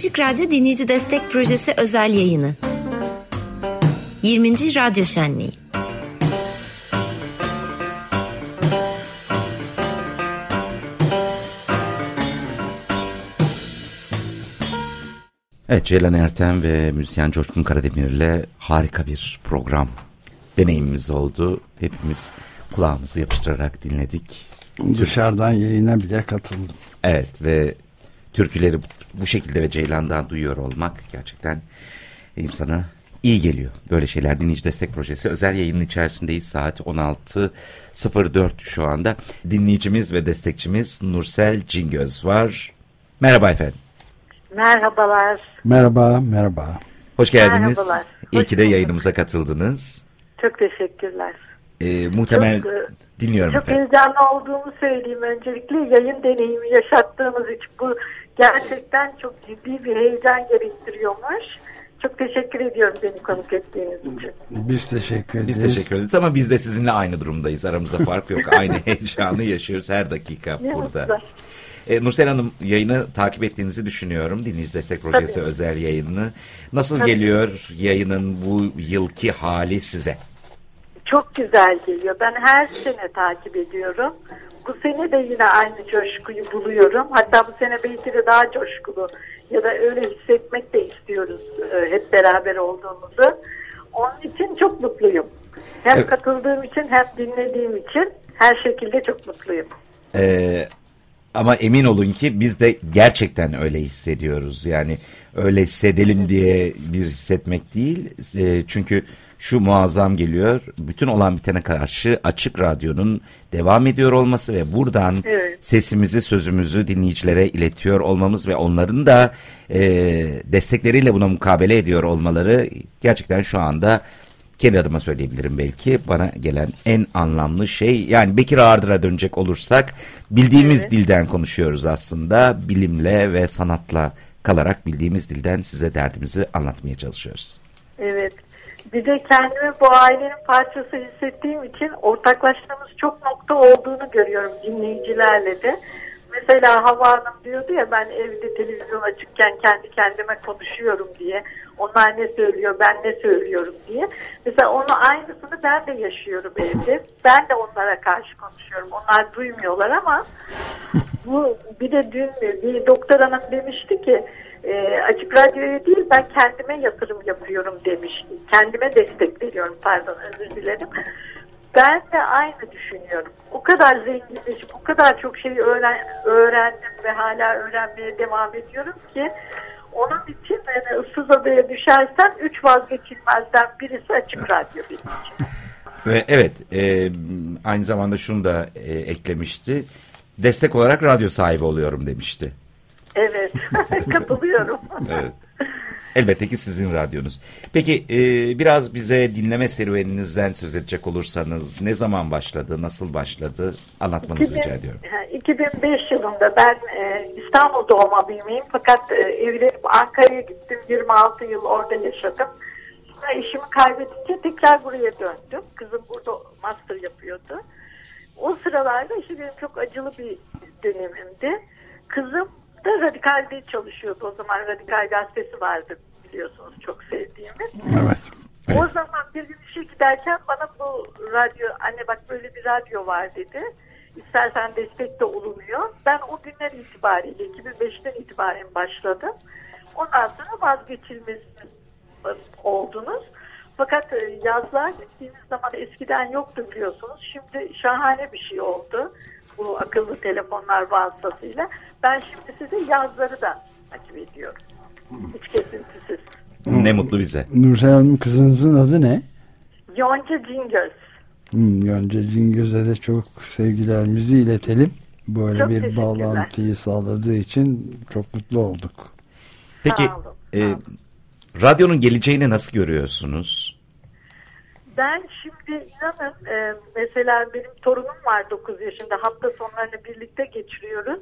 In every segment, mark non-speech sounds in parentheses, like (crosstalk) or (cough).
Açık Radyo Dinleyici Destek Projesi özel yayını. 20. Radyo Şenliği. Evet Ceylan Ertem ve müzisyen Coşkun Karademir'le harika bir program deneyimimiz oldu. Hepimiz kulağımızı yapıştırarak dinledik. Dışarıdan yayına bile katıldım. Evet ve türküleri bu şekilde ve Ceylan'dan duyuyor olmak gerçekten insana iyi geliyor. Böyle şeyler dinleyici destek projesi özel yayının içerisindeyiz saat 16.04 şu anda. Dinleyicimiz ve destekçimiz Nursel Cingöz var. Merhaba efendim. Merhabalar. Merhaba, merhaba. Hoş geldiniz. Merhabalar. İyi Hoş ki de bulduk. yayınımıza katıldınız. Çok teşekkürler. Ee, muhtemel Çok, e, dinliyorum Çok efendim. heyecanlı olduğumu söyleyeyim öncelikle. Yayın deneyimi yaşattığımız için bu gerçekten çok ciddi bir heyecan gerektiriyormuş. Çok teşekkür ediyorum beni konuk ettiğiniz için. Biz teşekkür ederiz. Biz teşekkür ederiz ama biz de sizinle aynı durumdayız. Aramızda fark yok. (laughs) Aynı heyecanı yaşıyoruz her dakika Ne burada. mutlu. E, Nursel Hanım yayını takip ettiğinizi düşünüyorum. Dinleyici Destek Projesi Tabii. özel yayını. Nasıl Tabii. geliyor yayının bu yılki hali size? Çok güzel geliyor. Ben her sene takip ediyorum. Bu sene de yine aynı coşkuyu buluyorum. Hatta bu sene belki de daha coşkulu ya da öyle hissetmek de istiyoruz e, hep beraber olduğumuzu. Onun için çok mutluyum. Hem Evet. katıldığım için hem dinlediğim için her şekilde çok mutluyum. Ee, ama emin olun ki biz de gerçekten öyle hissediyoruz. Yani öyle hissedelim diye bir hissetmek değil. Ee, çünkü şu muazzam geliyor. Bütün olan bitene karşı açık radyonun devam ediyor olması ve buradan Evet. sesimizi, sözümüzü dinleyicilere iletiyor olmamız ve onların da e, destekleriyle buna mukabele ediyor olmaları gerçekten şu anda kendi adıma söyleyebilirim belki bana gelen en anlamlı şey yani Bekir Ardır'a dönecek olursak bildiğimiz Evet. dilden konuşuyoruz aslında bilimle ve sanatla kalarak bildiğimiz dilden size derdimizi anlatmaya çalışıyoruz. Evet. Bir de kendimi bu ailenin parçası hissettiğim için ortaklaştığımız çok nokta olduğunu görüyorum dinleyicilerle de. Mesela Hava Hanım diyordu ya ben evde televizyon açıkken kendi kendime konuşuyorum diye. Onlar ne söylüyor ben ne söylüyorum diye. Mesela onu aynısını ben de yaşıyorum evde. Ben de onlara karşı konuşuyorum. Onlar duymuyorlar ama (laughs) bu bir de dün bir doktor hanım demişti ki e, açık radyoya değil ben kendime yatırım yapıyorum demiş. Kendime destek veriyorum pardon özür dilerim. Ben de aynı düşünüyorum. O kadar zenginleşip o kadar çok şeyi öğren, öğrendim ve hala öğrenmeye devam ediyorum ki onun için yani ıssız adaya düşersem üç vazgeçilmezden birisi açık radyo benim için. Ve evet e, aynı zamanda şunu da e, eklemişti destek olarak radyo sahibi oluyorum demişti. Evet (laughs) katılıyorum. Evet. Elbette ki sizin radyonuz. Peki e, biraz bize dinleme serüveninizden söz edecek olursanız ne zaman başladı, nasıl başladı anlatmanızı 2000 rica ediyorum. ha, 2005 yılında ben e, İstanbul doğma büyümeyim fakat e, evlenip Ankara'ya gittim 26 yıl orada yaşadım. Sonra eşimi kaybedince tekrar buraya döndüm. Kızım burada master yapıyordu. O sıralarda işte benim çok acılı bir dönemimdi. Kızım da radikalde çalışıyordu. O zaman radikal gazetesi vardı biliyorsunuz çok sevdiğimiz. Evet. O zaman bir gün işe giderken bana bu radyo, anne bak böyle bir radyo var dedi. İstersen destek de olunuyor. Ben o günler itibariyle 2005'ten itibaren başladım. Ondan sonra vazgeçilmez oldunuz. Fakat e, yazlar gittiğimiz zaman eskiden yoktu biliyorsunuz. Şimdi şahane bir şey oldu. Bu akıllı telefonlar vasıtasıyla. Ben şimdi size yazları da takip ediyorum. Hiç kesintisiz. Ne mutlu bize. Nursel Hanım kızınızın adı ne? Yonca Cingöz. Hmm, Yonca Cingöz'e de çok sevgilerimizi iletelim. Böyle Çok bir bağlantıyı sağladığı için çok mutlu olduk. Peki Sağ olun, e, sağ olun. radyonun geleceğini nasıl görüyorsunuz? Ben şimdi inanın e, mesela benim torunum var 9 yaşında hafta sonlarını birlikte geçiriyoruz.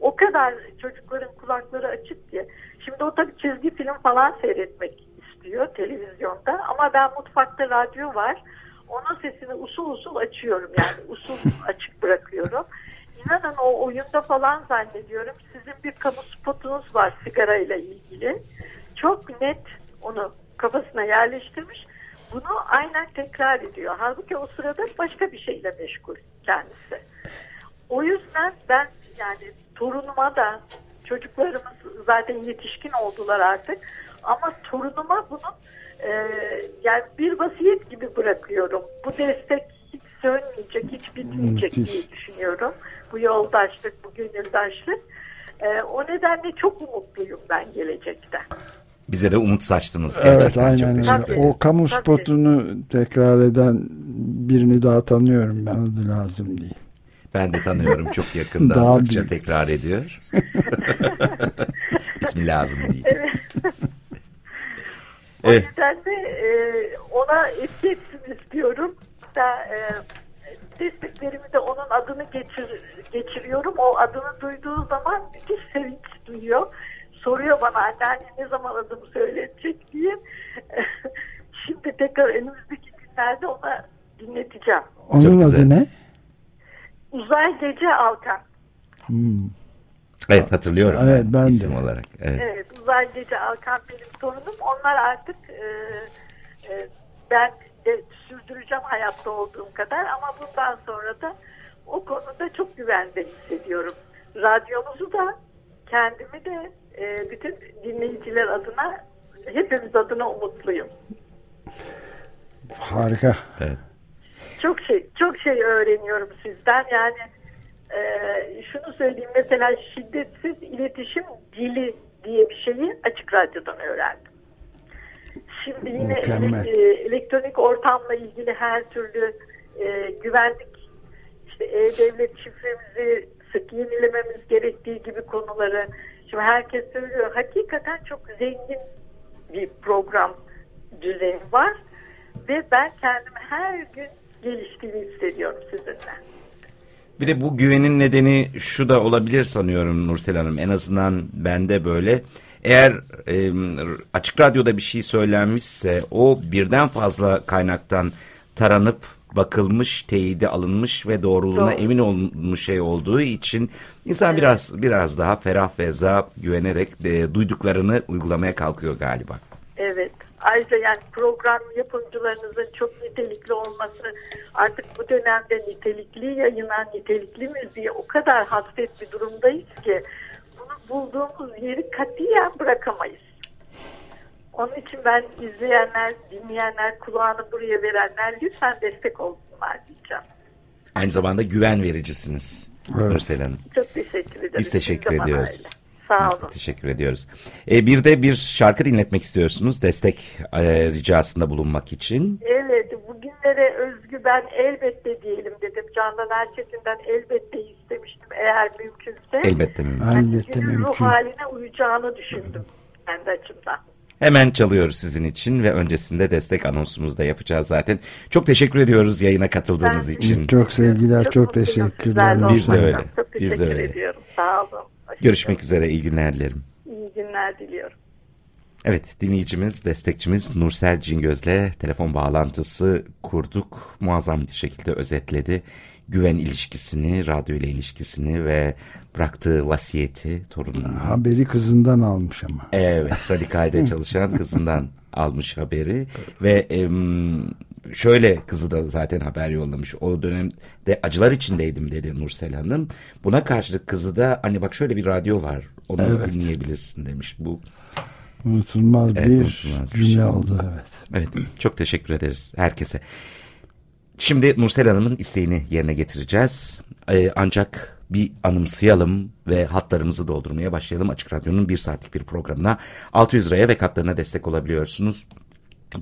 O kadar çocukların kulakları açık ki. Şimdi o tabii çizgi film falan seyretmek istiyor televizyonda ama ben mutfakta radyo var. Onun sesini usul usul açıyorum yani (laughs) usul açık bırakıyorum. İnanın o oyunda falan zannediyorum sizin bir kamu spotunuz var sigarayla ilgili. ilgili çok net onu kafasına yerleştirmiş. Bunu aynen tekrar ediyor. Halbuki o sırada başka bir şeyle meşgul kendisi. O yüzden ben yani torunuma da çocuklarımız zaten yetişkin oldular artık ama torunuma bunu e, yani bir vasiyet gibi bırakıyorum. Bu destek hiç sönmeyecek, hiç bitmeyecek Müthiş. diye düşünüyorum. Bu yoldaşlık, bu gönüldaşlık. E, o nedenle çok umutluyum ben gelecekte. Bize de umut saçtınız Evet gerçekten. Çok aynen teşekkür öyle. O kamu spotunu tekrar eden birini daha tanıyorum ben adı lazım değil. Ben de tanıyorum çok yakında (laughs) Daha sıkça büyük. tekrar ediyor. (laughs) İsmi lazım değil. (laughs) O Evet. yüzden de e, ona etki etsin istiyorum. Da, e, desteklerimi de onun adını geçir, geçiriyorum. O adını duyduğu zaman müthiş sevinç duyuyor. Soruyor bana anneanne ne zaman adımı söyletecek diye. (laughs) Şimdi tekrar önümüzdeki günlerde ona dinleteceğim. Onun adı ne? Uzay Gece Alkan. Hmm. Evet hatırlıyorum Evet, ben, ben de. isim olarak. Evet. Evet, Uzay Gece Alkan benim torunum. Onlar artık e, e, ben de sürdüreceğim hayatta olduğum kadar ama bundan sonra da o konuda çok güvende hissediyorum. Radyomuzu da kendimi de e, bütün dinleyiciler adına hepimiz adına umutluyum. Harika. Evet. Çok şey çok şey öğreniyorum sizden. Yani e, şunu söyleyeyim mesela şiddetsiz iletişim dili diye bir şeyi açık radyodan öğrendim. Şimdi yine Mükemmel. e, elektronik ortamla ilgili her türlü e, güvenlik işte e-devlet şifremizi sık yenilememiz gerektiği gibi konuları şimdi herkes söylüyor. Hakikaten çok zengin bir program düzeni var ve ben kendimi her gün geliştiğini hissediyorum sizinle. Bir de bu güvenin nedeni şu da olabilir sanıyorum Nursel Hanım. En azından bende böyle. Eğer e, açık radyoda bir şey söylenmişse o birden fazla kaynaktan taranıp bakılmış, teyidi alınmış ve doğruluğuna Doğru. emin olmuş şey olduğu için insan biraz biraz daha ferah feza güvenerek e, duyduklarını uygulamaya kalkıyor galiba. Evet. Ayrıca yani program yapımcılarınızın çok nitelikli olması artık bu dönemde nitelikli yayına, nitelikli müziğe o kadar hasret bir durumdayız ki bunu bulduğumuz yeri katiyen bırakamayız. Onun için ben izleyenler, dinleyenler, kulağını buraya verenler lütfen destek olsunlar diyeceğim. Aynı zamanda güven vericisiniz Evet. Nursel Hanım. Çok teşekkür ederim. Biz teşekkür bana ediyoruz. öyle. Sağ Biz olun. teşekkür ediyoruz. E, bir de bir şarkı dinletmek istiyorsunuz destek e, ricasında bulunmak için. Evet, bugünlere özgü ben elbette diyelim dedim. Candan Erçetin'den elbette istemiştim eğer mümkünse. Elbette mümkün. Yani Elbette günün ruh mümkün. haline uyacağını düşündüm kendi açımdan. Hemen çalıyoruz sizin için ve öncesinde destek anonsumuzu da yapacağız zaten. Çok teşekkür ediyoruz yayına katıldığınız Ben- için. Çok sevgiler, çok, mutluyum teşekkürler. Biz de öyle, Çok biz de teşekkür öyle. ediyorum. Sağ olun. Hoşça Görüşmek kalın. üzere iyi günler dilerim. İyi günler diliyorum. Evet dinleyicimiz, destekçimiz Nursel Cingöz'le telefon bağlantısı kurduk. Muazzam bir şekilde özetledi. Güven ilişkisini, radyo ile ilişkisini ve bıraktığı vasiyeti torununa. Haberi kızından almış ama. Evet, Radikal'de (laughs) çalışan kızından almış haberi ve em, şöyle kızı da zaten haber yollamış. O dönemde acılar içindeydim dedi Nursel Hanım. Buna karşılık kızı da hani bak şöyle bir radyo var. Onu dinleyebilirsin demiş. Bu Unutulmaz Evet, bir unutulmaz bir cümle şey. oldu evet. Evet çok teşekkür ederiz herkese. Şimdi Nursel Hanım'ın isteğini yerine getireceğiz. Ee, ancak bir anımsayalım ve hatlarımızı doldurmaya başlayalım. Açık Radyo'nun bir saatlik bir programına 600 liraya ve katlarına destek olabiliyorsunuz.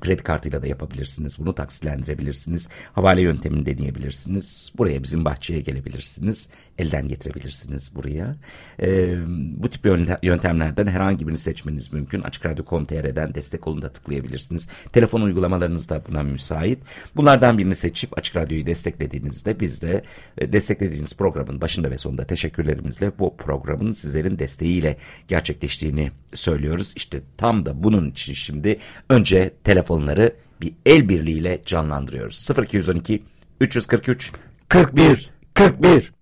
Kredi kartıyla da yapabilirsiniz. Bunu taksitlendirebilirsiniz. Havale yöntemini deneyebilirsiniz. Buraya bizim bahçeye gelebilirsiniz. Elden getirebilirsiniz buraya. Ee, bu tip yönte- yöntemlerden herhangi birini seçmeniz mümkün. Açık Radyo.com.tr'den destek olun da tıklayabilirsiniz. Telefon uygulamalarınız da buna müsait. Bunlardan birini seçip Açık Radyo'yu desteklediğinizde biz de e, desteklediğiniz programın başında ve sonunda teşekkürlerimizle bu programın sizlerin desteğiyle gerçekleştiğini söylüyoruz. İşte tam da bunun için şimdi önce telefonları bir el birliğiyle canlandırıyoruz. 0212 343 41 41